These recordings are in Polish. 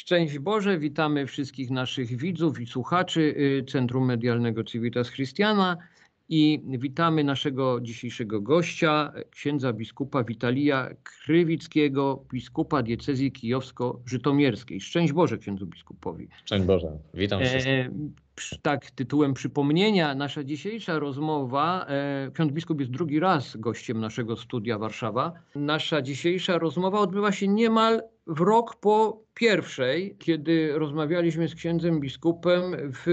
Szczęść Boże, witamy wszystkich naszych widzów i słuchaczy y, Centrum Medialnego Civitas Christiana i witamy naszego dzisiejszego gościa, księdza biskupa Witalija Krywickiego, biskupa diecezji kijowsko-żytomierskiej. Szczęść Boże księdzu biskupowi. Szczęść Boże, witam wszystkich. E, tak, tytułem przypomnienia, nasza dzisiejsza rozmowa, e, ksiądz biskup jest drugi raz gościem naszego studia Warszawa. Nasza dzisiejsza rozmowa odbywa się niemal w rok po pierwszej, kiedy rozmawialiśmy z księdzem biskupem w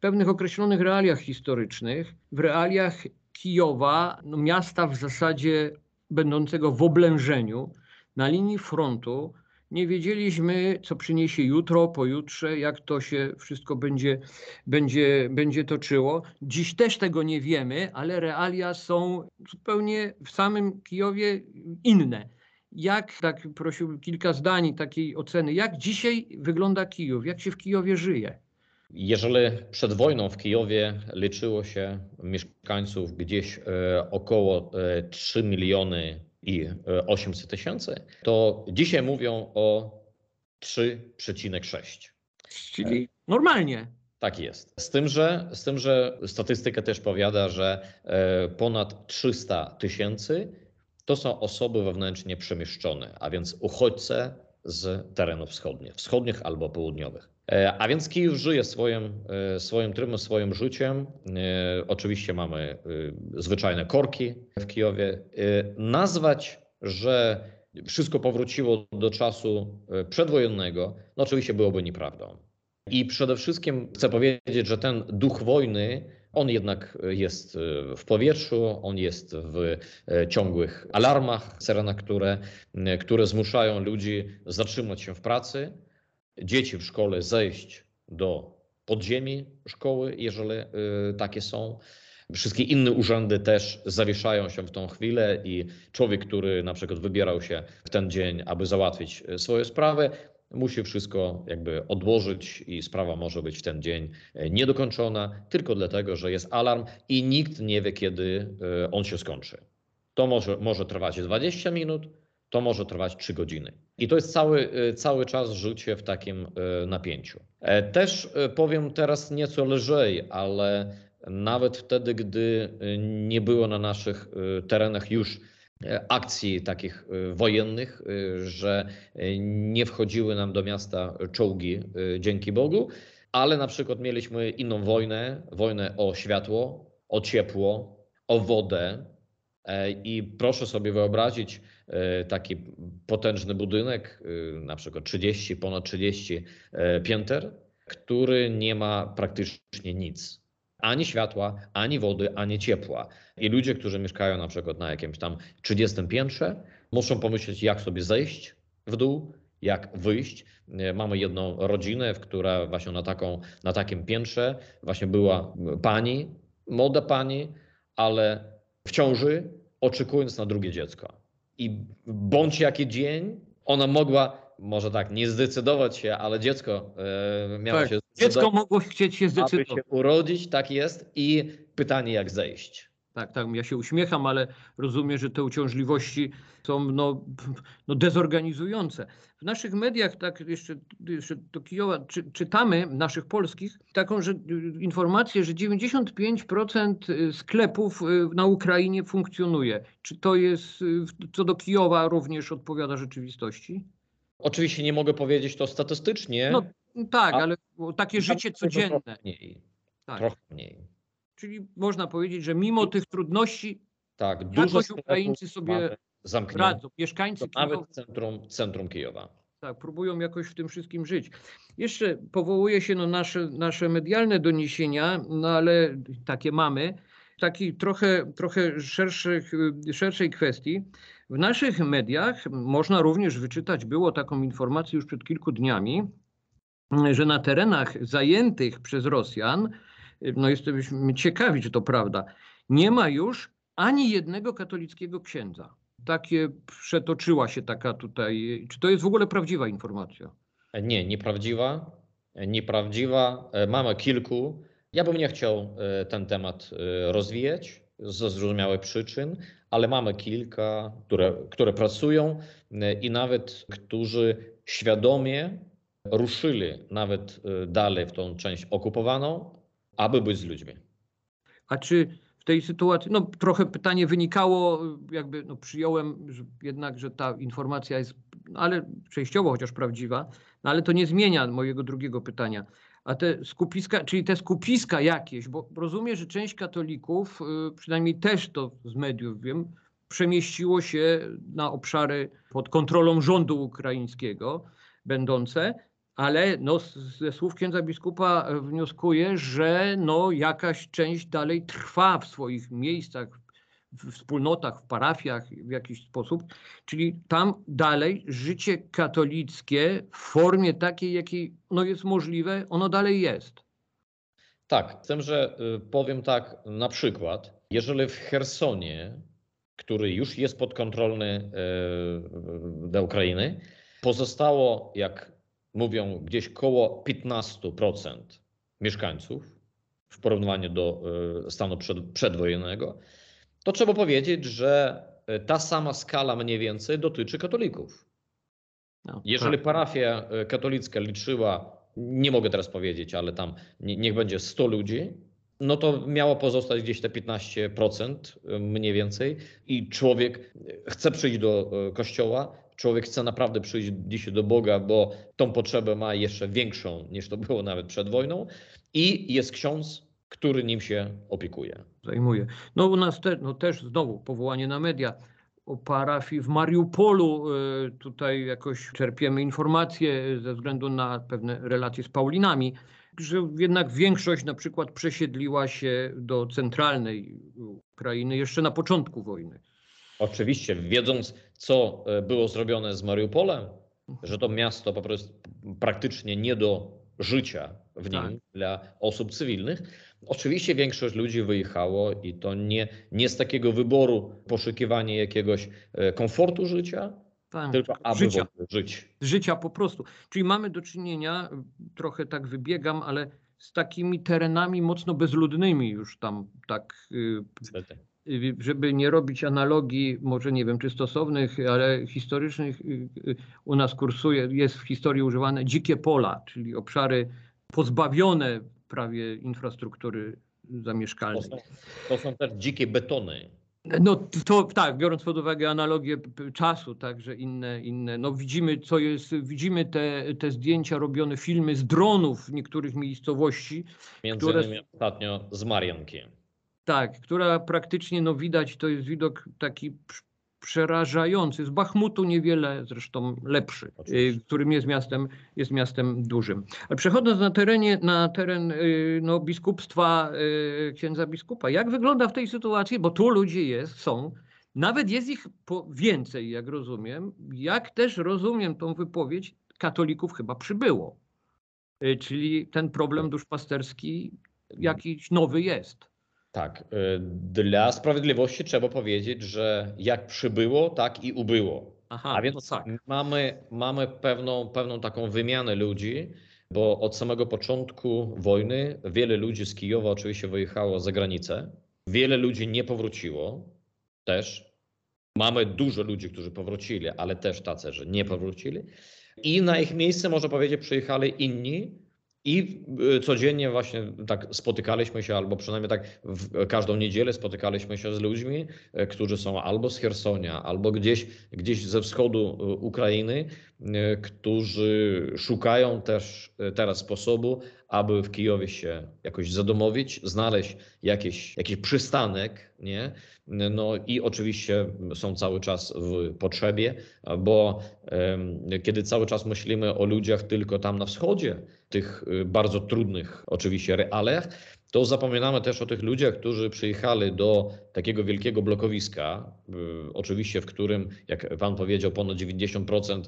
pewnych określonych realiach historycznych, w realiach Kijowa, no miasta w zasadzie będącego w oblężeniu, na linii frontu. Nie wiedzieliśmy, co przyniesie jutro, pojutrze, jak to się wszystko będzie, będzie, będzie toczyło. Dziś też tego nie wiemy, ale realia są zupełnie w samym Kijowie inne. Jak, tak prosiłbym kilka zdań takiej oceny, jak dzisiaj wygląda Kijów, jak się w Kijowie żyje? Jeżeli przed wojną w Kijowie liczyło się mieszkańców gdzieś e, około 3 e, miliony i 800 e, tysięcy, to dzisiaj mówią o 3,6. Czyli normalnie. Tak jest. Z tym, że, z tym, że statystyka też powiada, że ponad 300 tysięcy to są osoby wewnętrznie przemieszczone, a więc uchodźcy z terenów wschodnich, wschodnich albo południowych. E, a więc Kijów żyje swoim, e, swoim trybem, swoim życiem. E, oczywiście mamy zwyczajne korki w Kijowie. Nazwać, że wszystko powróciło do czasu przedwojennego, no oczywiście byłoby nieprawdą. I przede wszystkim chcę powiedzieć, że ten duch wojny, on jednak jest w powietrzu, on jest w ciągłych alarmach, syrenach, które, które zmuszają ludzi zatrzymać się w pracy dzieci w szkole zejść do podziemi szkoły, jeżeli y, takie są. Wszystkie inne urzędy też zawieszają się w tą chwilę i człowiek, który na przykład wybierał się w ten dzień, aby załatwić y, swoje sprawy, musi wszystko jakby odłożyć i sprawa może być w ten dzień y, niedokończona tylko dlatego, że jest alarm i nikt nie wie, kiedy on się skończy. To może, może trwać 20 minut, to może trwać 3 godziny. I to jest cały, y, cały czas życie w takim y, napięciu. E, też y, powiem teraz nieco lżej, ale nawet wtedy, gdy nie było na naszych terenach już akcji takich wojennych, że nie wchodziły nam do miasta czołgi, dzięki Bogu, ale na przykład mieliśmy inną wojnę, wojnę o światło, o ciepło, o wodę. E, I proszę sobie wyobrazić, taki potężny budynek, e, na przykład 30, ponad 30 e, pięter, który nie ma praktycznie nic. Ani światła, ani wody, ani ciepła. I ludzie, którzy mieszkają na przykład na jakimś tam 30 piętrze, muszą pomyśleć, jak sobie zejść w dół, jak wyjść. Mamy jedną rodzinę, w która właśnie na, taką, na takim piętrze właśnie była pani, młoda pani, ale w ciąży, oczekując na drugie dziecko i bądź jaki dzień ona mogła, może tak, nie zdecydować się, ale dziecko e, miało tak, się Dziecko mogło chcieć się zdecydować. Aby się urodzić, tak jest. I pytanie, jak zejść. Tak, tak, ja się uśmiecham, ale rozumiem, że te uciążliwości są no, no dezorganizujące. W naszych mediach, tak jeszcze, jeszcze do Kijowa, czy, czytamy, naszych polskich, taką że, informację, że 95% sklepów y, na Ukrainie funkcjonuje. Czy to jest, y, co do Kijowa również odpowiada rzeczywistości? Oczywiście nie mogę powiedzieć to statystycznie. No tak, ale takie życie codzienne. Trochę mniej. Tak. Trochę mniej. Czyli można powiedzieć, że mimo tych trudności, tak, dużo Ukraińcy sobie radzą. Mieszkańcy Kijowa. Nawet centrum, centrum Kijowa. Tak, próbują jakoś w tym wszystkim żyć. Jeszcze powołuje się no nasze, nasze medialne doniesienia, no ale takie mamy, takiej trochę, trochę szerszych, szerszej kwestii. W naszych mediach można również wyczytać, było taką informację już przed kilku dniami, że na terenach zajętych przez Rosjan no jesteśmy ciekawi, czy to prawda, nie ma już ani jednego katolickiego księdza. Takie przetoczyła się taka tutaj. Czy to jest w ogóle prawdziwa informacja? Nie, nieprawdziwa. Nieprawdziwa. Mamy kilku. Ja bym nie chciał e, ten temat e, rozwijać ze zrozumiałych przyczyn, ale mamy kilka, które, które pracują e, i nawet którzy świadomie ruszyli nawet dalej w tą część okupowaną, aby być z ludźmi. A czy w tej sytuacji, no trochę pytanie wynikało, jakby no, przyjąłem że jednak, że ta informacja jest, no, ale częściowo chociaż prawdziwa, no, ale to nie zmienia mojego drugiego pytania. A te skupiska, czyli te skupiska jakieś, bo rozumiem, że część katolików, y, przynajmniej też to z mediów wiem, przemieściło się na obszary pod kontrolą rządu ukraińskiego będące, ale no, ze słów księdza biskupa e, wnioskuję, że no, jakaś część dalej trwa w swoich miejscach, w wspólnotach, w parafiach w jakiś sposób. Czyli tam dalej życie katolickie w formie takiej, jakiej no, jest możliwe, ono dalej jest. Tak, z tym, że y, powiem tak na przykład, jeżeli w Hersonie, który już jest podkontrolny y, do Ukrainy, pozostało, jak mówią gdzieś koło 15% mieszkańców w porównaniu do e, stanu przed, przedwojennego, to trzeba powiedzieć, że e, ta sama skala mniej więcej dotyczy katolików. No, Jeżeli tak. parafia e, katolicka liczyła, nie mogę teraz powiedzieć, ale tam niech będzie 100 ludzi, no to miało pozostać gdzieś te 15% mniej więcej i człowiek chce przyjść do kościoła, człowiek chce naprawdę przyjść dzisiaj do Boga, bo tą potrzebę ma jeszcze większą niż to było nawet przed wojną i jest ksiądz, który nim się opiekuje. Zajmuje. No u nas te, no też znowu powołanie na media o parafii w Mariupolu. Y, tutaj jakoś czerpiemy informacje ze względu na pewne relacje z Paulinami, że jednak większość na przykład przesiedliła się do centralnej Ukrainy jeszcze na początku wojny. Oczywiście, wiedząc, co e, było zrobione z Mariupolem, że to miasto po prostu praktycznie nie do życia w nim tak. dla osób cywilnych. Oczywiście większość ludzi wyjechało i to nie, nie z takiego wyboru poszukiwania jakiegoś e, komfortu życia, tak, tylko aby życia. żyć. Życia po prostu. Czyli mamy do czynienia, trochę tak wybiegam, ale z takimi terenami mocno bezludnymi już tam tak. Y, Niestety żeby nie robić analogii, może nie wiem czy stosownych, ale historycznych, y, y, u nas kursuje, jest w historii używane dzikie pola, czyli obszary pozbawione prawie infrastruktury zamieszkalnej. To są, to są też dzikie betony. No to tak, biorąc pod uwagę analogię czasu, także inne, inne. No widzimy, co jest, widzimy te, te zdjęcia robione, filmy z dronów w niektórych miejscowości. Między które... innymi ostatnio z Mariankiem. Tak, która praktycznie no widać, to jest widok taki przerażający. Z Bachmutu niewiele zresztą lepszy, y, Oczywiście. którym jest miastem, jest miastem dużym. Ale przechodząc na, terenie, na teren y, no, biskupstwa y, księdza biskupa, jak wygląda w tej sytuacji, bo tu ludzie jest, są, nawet jest ich więcej, jak rozumiem, jak też rozumiem tą wypowiedź, katolików chyba przybyło. Czyli ten problem duszpasterski jakiś nowy jest. Tak. Y, dla sprawiedliwości trzeba powiedzieć, że jak przybyło, tak i ubyło. Aha, A więc no tak. mamy, mamy pewną, pewną taką wymianę ludzi, bo od samego początku wojny wiele ludzi z Kijowa oczywiście wyjechało za granicę. Wiele ludzi nie powróciło też. Mamy dużo ludzi, którzy powrócili, ale też tacy, że nie powrócili. I na ich miejsce, można powiedzieć, przyjechali inni, i y, codziennie właśnie tak spotykaliśmy się, albo przynajmniej tak w każdą niedzielę spotykaliśmy się z ludźmi, y, którzy są albo z Hersonia, albo gdzieś, gdzieś ze wschodu y, Ukrainy, którzy szukają też teraz sposobu, aby w Kijowie się jakoś zadomowić, znaleźć jakiś, jakiś przystanek, nie? No i oczywiście są cały czas w potrzebie, bo kiedy cały czas myślimy o ludziach tylko tam na wschodzie, tych y, bardzo trudnych oczywiście realiach, to zapominamy też o tych ludziach, którzy przyjechali do takiego wielkiego blokowiska, y, oczywiście w którym, jak pan powiedział, ponad 90%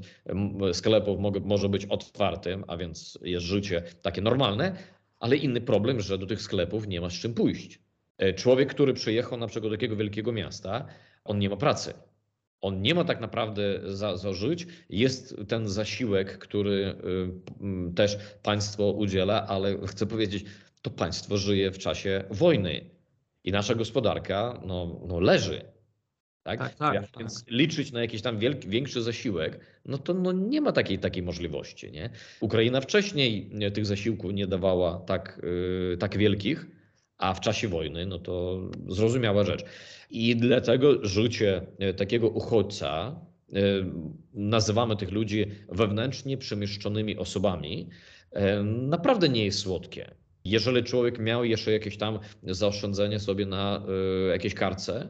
sklepów może być otwartym, a więc jest życie takie normalne, ale inny problem, że do tych sklepów nie ma z czym pójść. E, człowiek, który przyjechał na przykład do takiego wielkiego miasta, on nie ma pracy. On nie ma tak naprawdę za, za żyć. Jest ten zasiłek, który y, też państwo udziela, ale chcę powiedzieć, to państwo żyje w czasie wojny i nasza gospodarka no, no leży. Tak? tak, tak, tak. Więc liczyć na jakiś tam wielki, większy zasiłek, no to no nie ma takiej, takiej możliwości. Nie? Ukraina wcześniej tych zasiłków nie dawała tak, yy, tak wielkich, a w czasie wojny, no to zrozumiała rzecz. I dlatego życie e, takiego uchodźca, e, nazywamy tych ludzi wewnętrznie przemieszczonymi osobami, e, naprawdę nie jest słodkie. Jeżeli człowiek miał jeszcze jakieś tam zaoszczędzenie sobie na jakiejś karce,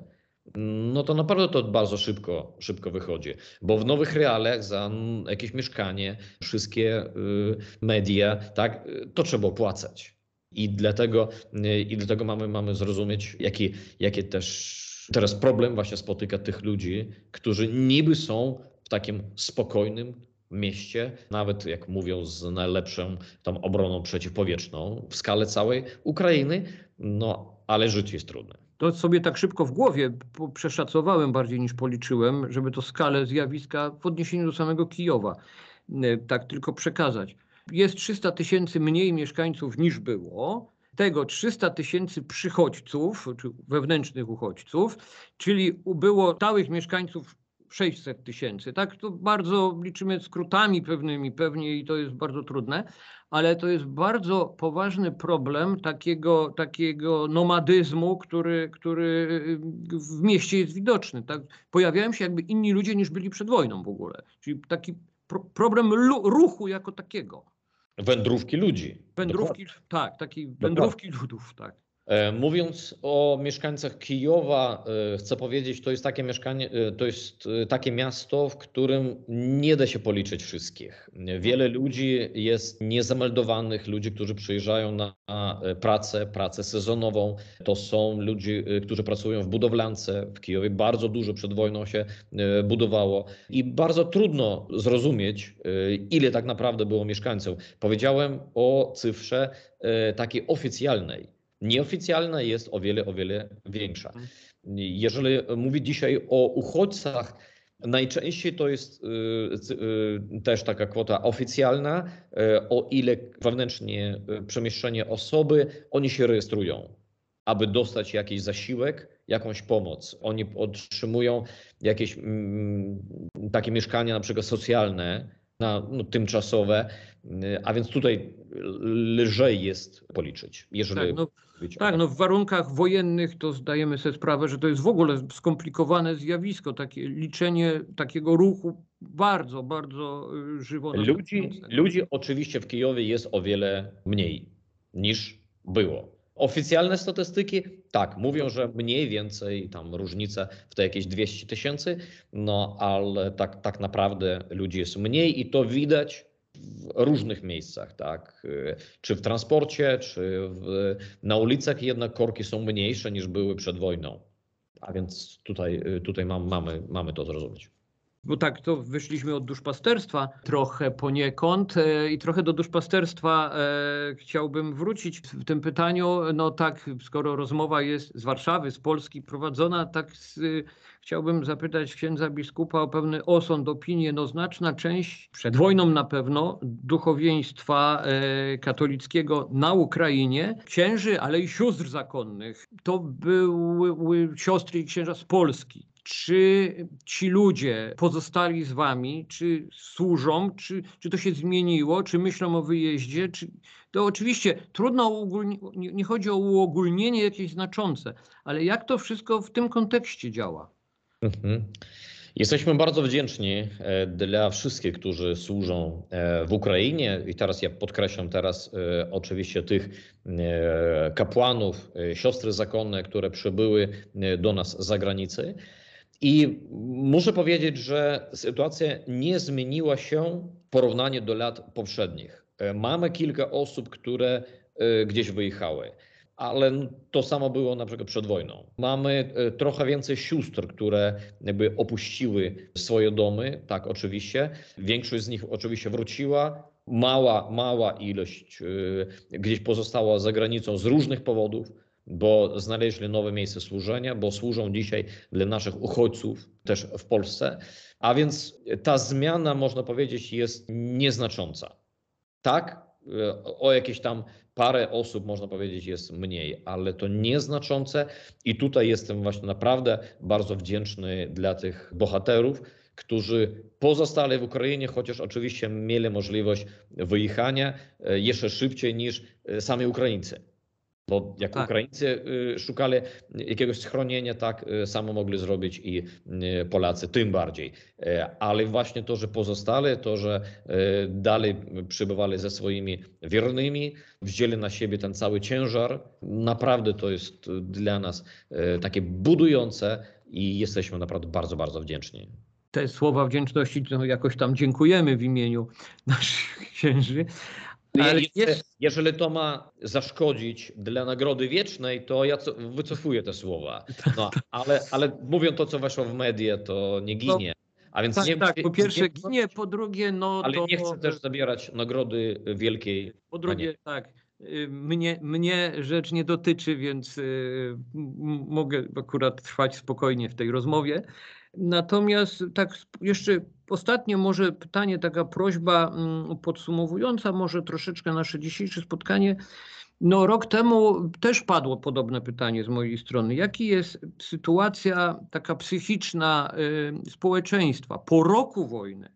no to naprawdę to bardzo szybko, szybko wychodzi, bo w nowych realiach za jakieś mieszkanie, wszystkie media, tak, to trzeba opłacać. I dlatego, i dlatego mamy, mamy zrozumieć, jaki, jakie też teraz problem właśnie spotyka tych ludzi, którzy niby są w takim spokojnym mieście, nawet jak mówią z najlepszą tam obroną przeciwpowietrzną w skale całej Ukrainy, no ale życie jest trudne. To sobie tak szybko w głowie przeszacowałem bardziej niż policzyłem, żeby to skalę zjawiska w odniesieniu do samego Kijowa e, tak tylko przekazać. Jest 300 tysięcy mniej mieszkańców niż było. Tego 300 tysięcy przychodźców, czy wewnętrznych uchodźców, czyli było stałych mieszkańców 600 tysięcy. Tak, to bardzo liczymy skrótami pewnymi pewnie i to jest bardzo trudne, ale to jest bardzo poważny problem takiego, takiego nomadyzmu, który, który w mieście jest widoczny. Tak? Pojawiają się jakby inni ludzie niż byli przed wojną w ogóle. Czyli taki pro problem ruchu jako takiego. Wędrówki ludzi. Wędrówki, Dokładnie. tak, taki wędrówki ludów, tak. E, mówiąc o mieszkańcach Kijowa, e, chcę powiedzieć, to jest takie mieszkanie, e, to jest takie miasto, w którym nie da się policzyć wszystkich. Wiele ludzi jest niezameldowanych, ludzi, którzy przyjeżdżają na pracę, pracę sezonową. To są ludzie, którzy pracują w budowlance. W Kijowie bardzo dużo przed wojną się budowało i bardzo trudno zrozumieć, ile tak naprawdę było mieszkańców. Powiedziałem o cyfrze takiej oficjalnej Nieoficjalna jest o wiele, o wiele większa. Mhm. Jeżeli mówić dzisiaj o uchodźcach, najczęściej to jest y, y, też taka kwota oficjalna, y, o ile wewnętrznie przemieszczenie osoby, oni się rejestrują, aby dostać jakiś zasiłek, jakąś pomoc. Oni otrzymują jakieś mm, takie mieszkania na przykład socjalne, na no, tymczasowe, a więc tutaj lżej jest policzyć, jeżeli tak, no, tak, no w warunkach wojennych to zdajemy sobie sprawę, że to jest w ogóle skomplikowane zjawisko, takie liczenie takiego ruchu bardzo, bardzo y, żywo. Ludzi, ludzi oczywiście w Kijowie jest o wiele mniej niż było. Oficjalne statystyki, tak, mówią, że mniej więcej tam różnica w te jakieś 200 tysięcy, no ale tak, tak naprawdę ludzi jest mniej i to widać w różnych miejscach, tak? Czy w transporcie, czy w, na ulicach jednak korki są mniejsze niż były przed wojną. A więc tutaj, tutaj mam, mamy, mamy to zrozumieć. Bo tak, to wyszliśmy od duszpasterstwa trochę poniekąd e, i trochę do duszpasterstwa e, chciałbym wrócić w tym pytaniu. No tak, skoro rozmowa jest z Warszawy, z Polski prowadzona, tak z, chciałbym zapytać księdza biskupa o pewny osąd, opinię. No znaczna część, przed wojną na pewno, duchowieństwa e, katolickiego na Ukrainie, księży, ale i sióstr zakonnych, to były siostry i księża z Polski czy ci ludzie pozostali z wami, czy służą, czy, czy to się zmieniło, czy myślą o wyjeździe, czy to oczywiście trudno, nie, nie chodzi o uogólnienie jakieś znaczące, ale jak to wszystko w tym kontekście działa? Mhm. Jesteśmy bardzo wdzięczni e, dla wszystkich, którzy służą e, w Ukrainie i teraz ja podkreślam teraz e, oczywiście tych kapłanów, siostry zakonne, które przybyły do nas z zagranicy. I muszę powiedzieć, że sytuacja nie zmieniła się w porównaniu do lat poprzednich. E, mamy kilka osób, które e, gdzieś wyjechały, ale to samo było na przykład przed wojną. Mamy e, trochę więcej sióstr, które jakby opuściły swoje domy, tak oczywiście. Większość z nich oczywiście wróciła. Mała, mała ilość gdzieś pozostała za granicą z różnych powodów bo znaleźli nowe miejsce służenia, bo służą dzisiaj dla naszych uchodźców też w Polsce. A więc ta zmiana, można powiedzieć, jest nieznacząca. Tak, o jakieś tam parę osób, można powiedzieć, jest mniej, ale to nieznaczące i tutaj jestem właśnie naprawdę bardzo wdzięczny dla tych bohaterów, którzy pozostali w Ukrainie, chociaż oczywiście mieli możliwość wyjechania e, jeszcze szybciej niż e, sami Ukraińcy. Bo jak tak. Ukraińcy y, szukali jakiegoś schronienia, tak y, samo mogli zrobić i y, Polacy, tym bardziej. E, ale właśnie to, że pozostali, to, że dalej przybywali ze swoimi wiernymi, wzięli na siebie ten cały ciężar, naprawdę to jest dla nas takie budujące i jesteśmy naprawdę bardzo, bardzo wdzięczni te słowa wdzięczności to jakoś tam dziękujemy w imieniu naszych księży, ale jest... Jeżeli to ma zaszkodzić dla nagrody wiecznej, to ja co, wycofuję te słowa. No, ale, ale mówią to, co weszło w media, to nie no, ginie. A więc tak, nie, tak, po pierwsze nie, ginie, po drugie, no Ale to... nie chcę też zabierać nagrody wielkiej. Po drugie, tak. Y, mnie, mnie rzecz nie dotyczy, więc y, mogę akurat trwać spokojnie w tej rozmowie. Natomiast tak jeszcze ostatnie może pytanie, taka prośba mm, podsumowująca może troszeczkę nasze dzisiejsze spotkanie. No rok temu też padło podobne pytanie z mojej strony. Jaki jest sytuacja taka psychiczna y, społeczeństwa po roku wojny?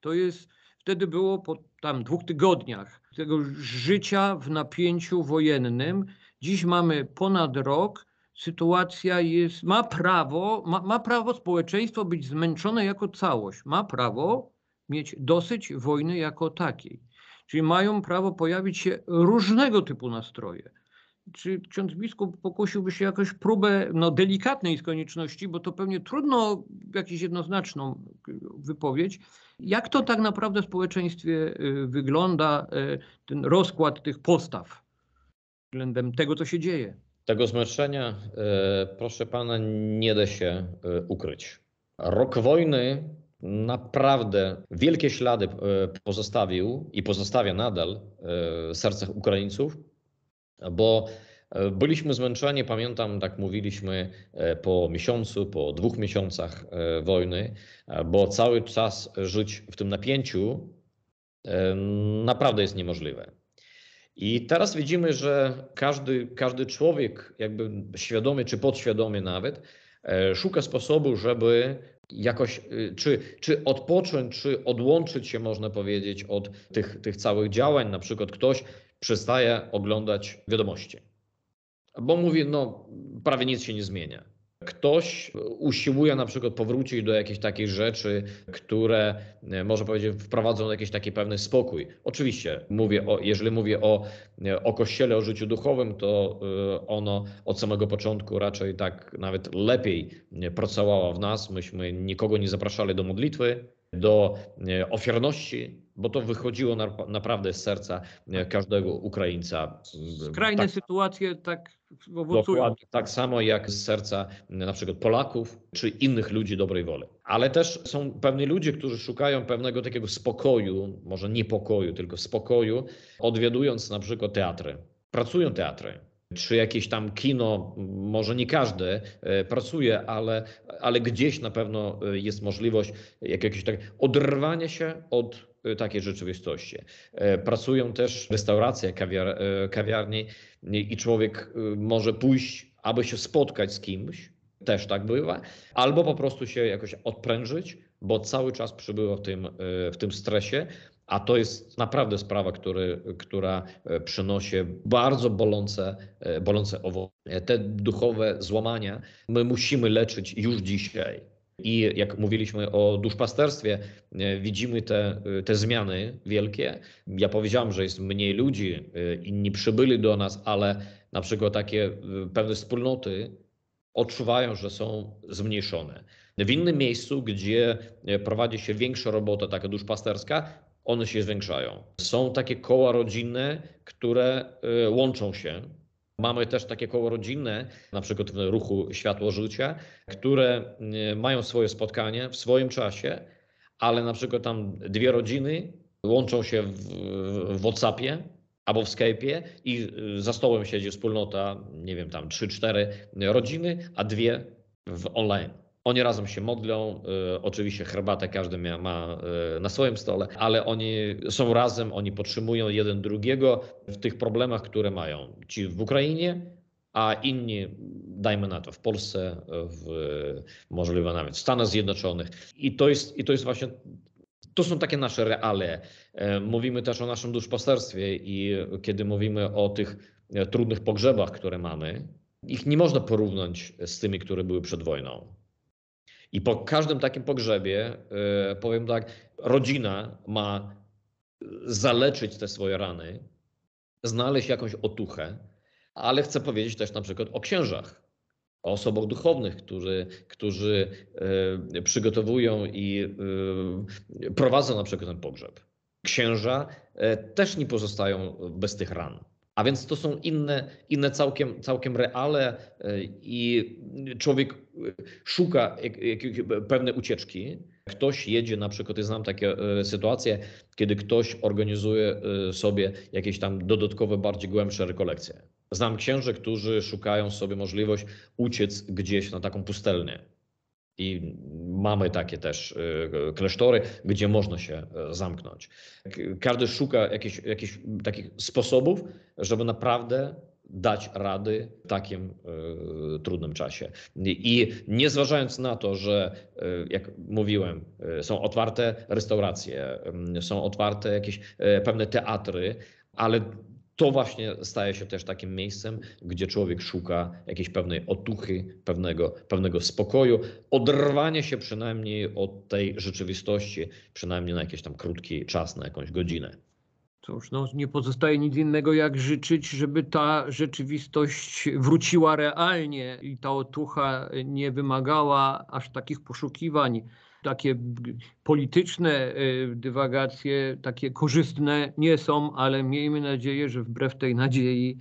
To jest, wtedy było po tam dwóch tygodniach tego życia w napięciu wojennym. Dziś mamy ponad rok sytuacja jest, ma prawo, ma, ma prawo społeczeństwo być zmęczone jako całość, ma prawo mieć dosyć wojny jako takiej. Czyli mają prawo pojawić się różnego typu nastroje. Czy ksiądz biskup pokusiłby się jakąś próbę no, delikatnej z konieczności, bo to pewnie trudno jakąś jednoznaczną wypowiedź, jak to tak naprawdę w społeczeństwie y, wygląda, y, ten rozkład tych postaw względem tego, co się dzieje. Tego zmęczenia, e, proszę pana, nie da się e, ukryć. Rok wojny naprawdę wielkie ślady e, pozostawił i pozostawia nadal w sercach Ukraińców, bo byliśmy zmęczeni, pamiętam, tak mówiliśmy po miesiącu, po dwóch miesiącach wojny, bo cały czas żyć w tym napięciu naprawdę jest niemożliwe. I teraz widzimy, że każdy, każdy człowiek, jakby świadomie czy podświadomie nawet, e, szuka sposobu, żeby jakoś e, czy, czy odpocząć, czy odłączyć się, można powiedzieć, od tych, tych całych działań. Na przykład ktoś przestaje oglądać wiadomości, bo mówi, no prawie nic się nie zmienia. Ktoś usiłuje na przykład powrócić do jakichś takich rzeczy, które e, może powiedzieć wprowadzą jakiś taki pewny spokój. Oczywiście mówię o, jeżeli mówię o, e, o kościele, o życiu duchowym, to e, ono od samego początku raczej tak nawet lepiej pracowało w nas. Myśmy nikogo nie zapraszali do modlitwy, do ofiarności, bo to wychodziło na, naprawdę z serca każdego Ukraińca. Skrajne tak, sytuacje tak owocują. Tak samo jak z serca na przykład Polaków czy innych ludzi dobrej woli. Ale też są pewni ludzie, którzy szukają pewnego takiego spokoju, może niepokoju, tylko spokoju, odwiadując na przykład teatry. Pracują teatry, czy jakieś tam kino, może nie każdy e, pracuje, ale, ale gdzieś na pewno e, jest możliwość jakiegoś tak oderwania się od e, takiej rzeczywistości. Pracują też restauracje, kawiar, kawiarnie i człowiek może pójść, aby się spotkać z kimś, też tak bywa, albo po prostu się jakoś odprężyć, bo cały czas przybywa w tym, w tym stresie, a to jest naprawdę sprawa, który, która e, przynosi bardzo bolące, e, bolące owoce. Te duchowe złamania my musimy leczyć już dzisiaj. I jak mówiliśmy o duszpasterstwie, e, widzimy te, te zmiany wielkie. Ja powiedziałem, że jest mniej ludzi, inni przybyli do nas, ale na przykład takie pewne wspólnoty odczuwają, że są zmniejszone. W innym miejscu, gdzie prowadzi się większa robota taka duszpasterska, one się zwiększają. Są takie koła rodzinne, które y, łączą się. Mamy też takie koło rodzinne, na przykład w ruchu Światło Życia, które y, mają swoje spotkanie w swoim czasie, ale na przykład tam dwie rodziny łączą się w, w WhatsAppie albo w Skype'ie i y, za stołem siedzi wspólnota, nie wiem, tam 3-4 rodziny, a dwie w online. Oni razem się modlą, y, oczywiście herbatę każdy ma, y, na swoim stole, ale oni są razem, oni podtrzymują jeden drugiego w tych problemach, które mają ci w Ukrainie, a inni, dajmy na to, w Polsce, w, możliwe nawet w Stanach Zjednoczonych. I to jest, i to jest właśnie to są takie nasze reale. E, mówimy też o naszym duszpasterstwie i kiedy mówimy o tych e, trudnych pogrzebach, które mamy, ich nie można porównać z tymi, które były przed wojną. I po każdym takim pogrzebie, e, powiem tak, rodzina ma zaleczyć te swoje rany, znaleźć jakąś otuchę, ale chcę powiedzieć też na przykład o księżach, o osobach duchownych, którzy, którzy e, przygotowują i e, prowadzą na przykład ten pogrzeb. Księża też nie pozostają bez tych ran. A więc to są inne, inne całkiem, całkiem reale i człowiek szuka pewnej ucieczki. Ktoś jedzie na przykład, ja znam takie e, sytuacje, kiedy ktoś organizuje sobie jakieś tam dodatkowe, bardziej głębsze rekolekcje. Znam księży, którzy szukają sobie możliwość uciec gdzieś na taką pustelnię i mamy takie też y, klasztory, gdzie można się e, zamknąć. Każdy szuka jakichś, jakichś takich sposobów, żeby naprawdę dać rady w takim y, trudnym czasie. I nie zważając na to, że y, jak mówiłem, y, są otwarte restauracje, są otwarte jakieś pewne teatry, ale to właśnie staje się też takim miejscem, gdzie człowiek szuka jakiejś pewnej otuchy, pewnego, pewnego spokoju, oderwanie się przynajmniej od tej rzeczywistości, przynajmniej na jakiś tam krótki czas, na jakąś godzinę. Cóż, no, nie pozostaje nic innego jak życzyć, żeby ta rzeczywistość wróciła realnie i ta otucha nie wymagała aż takich poszukiwań takie polityczne y, dywagacje, takie korzystne nie są, ale miejmy nadzieję, że wbrew tej nadziei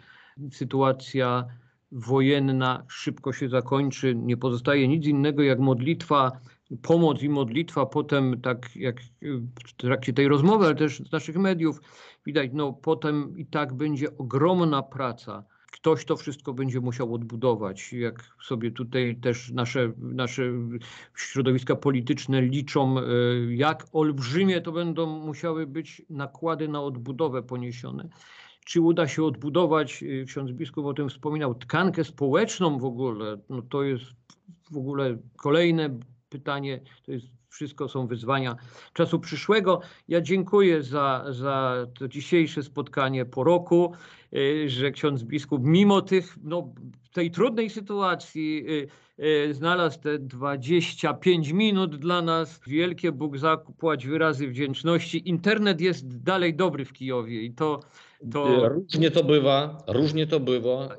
sytuacja wojenna szybko się zakończy. Nie pozostaje nic innego jak modlitwa, pomoc i modlitwa. Potem, tak jak w trakcie tej rozmowy, ale też z naszych mediów widać, no potem i tak będzie ogromna praca ktoś to wszystko będzie musiał odbudować. Jak sobie tutaj też nasze, nasze środowiska polityczne liczą, e, jak olbrzymie to będą musiały być nakłady na odbudowę poniesione. Czy uda się odbudować, e, ksiądz biskup o tym wspominał, tkankę społeczną w ogóle? No to jest w ogóle kolejne pytanie, to jest wszystko są wyzwania czasu przyszłego. Ja dziękuję za, za to dzisiejsze spotkanie po roku, y, że ksiądz biskup mimo tych, no, tej trudnej sytuacji y, y, znalazł te 25 minut dla nas. Wielkie Bóg zapłać wyrazy wdzięczności. Internet jest dalej dobry w Kijowie i to to... E, różnie to bywa, różnie to bywa,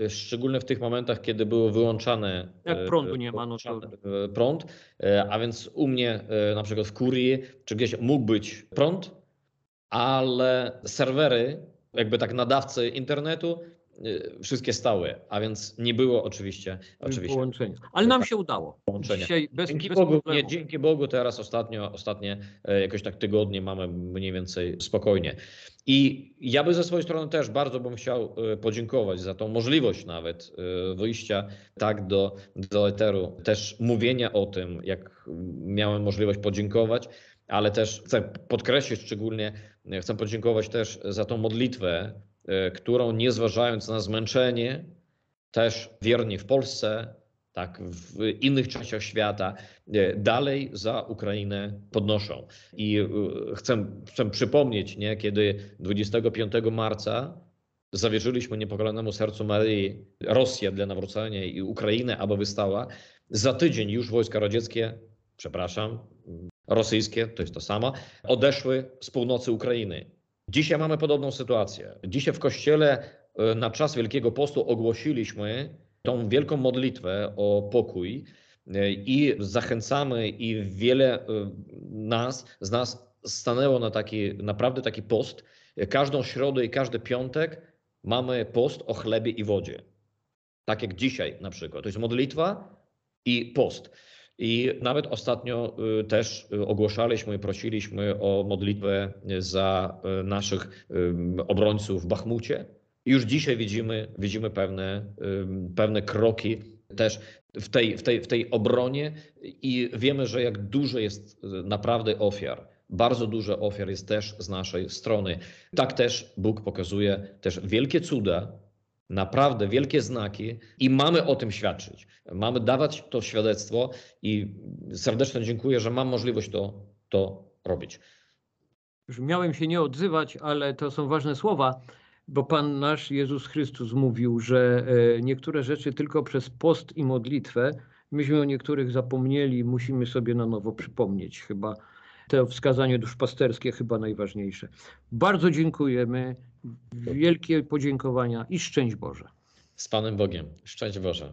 e, szczególnie w tych momentach, kiedy było wyłączane. Jak prądu nie ma, no to... prąd, a więc u mnie na przykład w Kurii czy gdzieś mógł być prąd, ale serwery, jakby tak nadawcy internetu Y, wszystkie stały, a więc nie było oczywiście, oczywiście połączenia. Ale nam się udało. Połączenia. Bez, dzięki, bez Bogu, nie, dzięki Bogu teraz ostatnio, ostatnie e, jakoś tak tygodnie mamy mniej więcej spokojnie. I ja by ze swojej strony też bardzo bym chciał e, podziękować za tą możliwość nawet e, wyjścia tak do, do eteru, też mówienia o tym, jak miałem możliwość podziękować, ale też chcę podkreślić szczególnie, chcę podziękować też za tą modlitwę, którą nie zważając na zmęczenie, też wierni w Polsce, tak w innych częściach świata, e, dalej za Ukrainę podnoszą. I e, chcę, chcę przypomnieć, nie, kiedy 25 marca zawierzyliśmy niepokolenemu sercu Maryi Rosję dla nawrócenia i Ukrainę, aby wystała, za tydzień już wojska radzieckie, przepraszam, rosyjskie, to jest to samo, odeszły z północy Ukrainy. Dzisiaj mamy podobną sytuację. Dzisiaj w kościele e, na czas Wielkiego Postu ogłosiliśmy tą wielką modlitwę o pokój e, i zachęcamy i wiele e, nas, z nas stanęło na taki, naprawdę taki post. Każdą środę i każdy piątek mamy post o chlebie i wodzie. Tak jak dzisiaj na przykład. To jest modlitwa i post. I nawet ostatnio y, też y, ogłaszaliśmy, prosiliśmy o modlitwę za y, naszych obrońców w Bachmucie. Już dzisiaj widzimy, widzimy pewne, pewne kroki też w tej, w tej, w tej obronie i wiemy, że jak dużo jest naprawdę ofiar. Bardzo dużo ofiar jest też z naszej strony. Tak też Bóg pokazuje też wielkie cuda, naprawdę wielkie znaki i mamy o tym świadczyć. Mamy dawać to świadectwo i serdecznie dziękuję, że mam możliwość to, to robić. Już miałem się nie odzywać, ale to są ważne słowa, bo Pan nasz Jezus Chrystus mówił, że e, niektóre rzeczy tylko przez post i modlitwę, myśmy o niektórych zapomnieli, musimy sobie na nowo przypomnieć. Chyba to wskazanie duszpasterskie chyba najważniejsze. Bardzo dziękujemy. Wielkie podziękowania i szczęść Boże. Z Panem Bogiem. Szczęść Boże.